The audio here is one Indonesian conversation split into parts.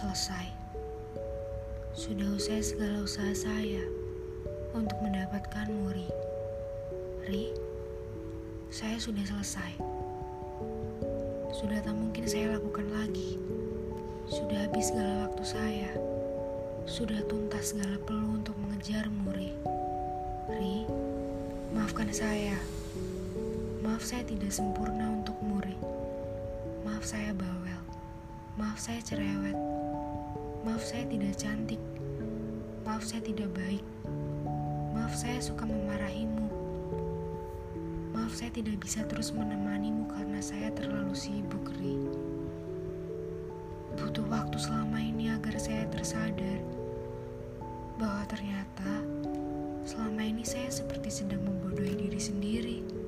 selesai. Sudah usai segala usaha saya untuk mendapatkan Muri. Ri, saya sudah selesai. Sudah tak mungkin saya lakukan lagi. Sudah habis segala waktu saya. Sudah tuntas segala perlu untuk mengejar Muri. Ri, maafkan saya. Maaf saya tidak sempurna untuk Muri. Maaf saya bawel. Maaf saya cerewet. Maaf saya tidak cantik. Maaf saya tidak baik. Maaf saya suka memarahimu. Maaf saya tidak bisa terus menemanimu karena saya terlalu sibuk, Ri. Butuh waktu selama ini agar saya tersadar bahwa ternyata selama ini saya seperti sedang membodohi diri sendiri.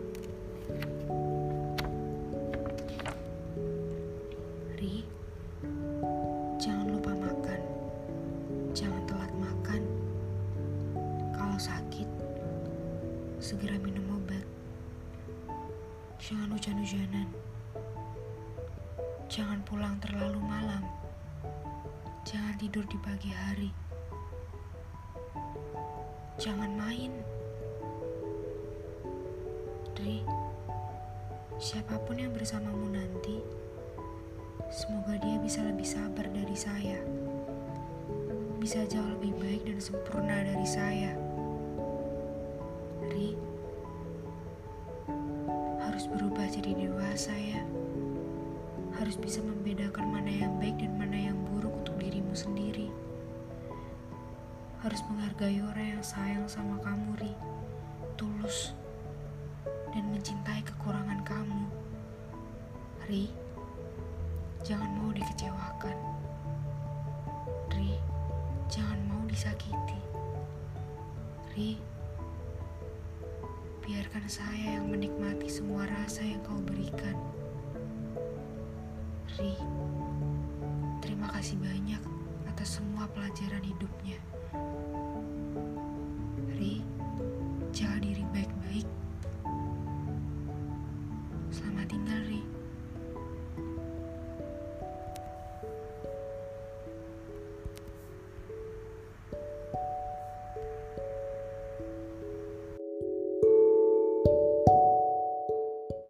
Kalau sakit, segera minum obat. Jangan hujan-hujanan. Jangan pulang terlalu malam. Jangan tidur di pagi hari. Jangan main. Ri, siapa pun yang bersamamu nanti, semoga dia bisa lebih sabar dari saya. Bisa jauh lebih baik dan sempurna dari saya. Harus berubah jadi dewasa ya. Harus bisa membedakan mana yang baik dan mana yang buruk untuk dirimu sendiri. Harus menghargai orang yang sayang sama kamu, Ri. Tulus dan mencintai kekurangan kamu. Ri, jangan mau dikecewakan. Ri, jangan mau disakiti. Ri, biarkan saya yang menikmati semua rasa yang kau berikan. Ri, terima kasih banyak atas semua pelajaran hidupnya. Ri, jaga diri baik-baik. Selamat tinggal, Ri.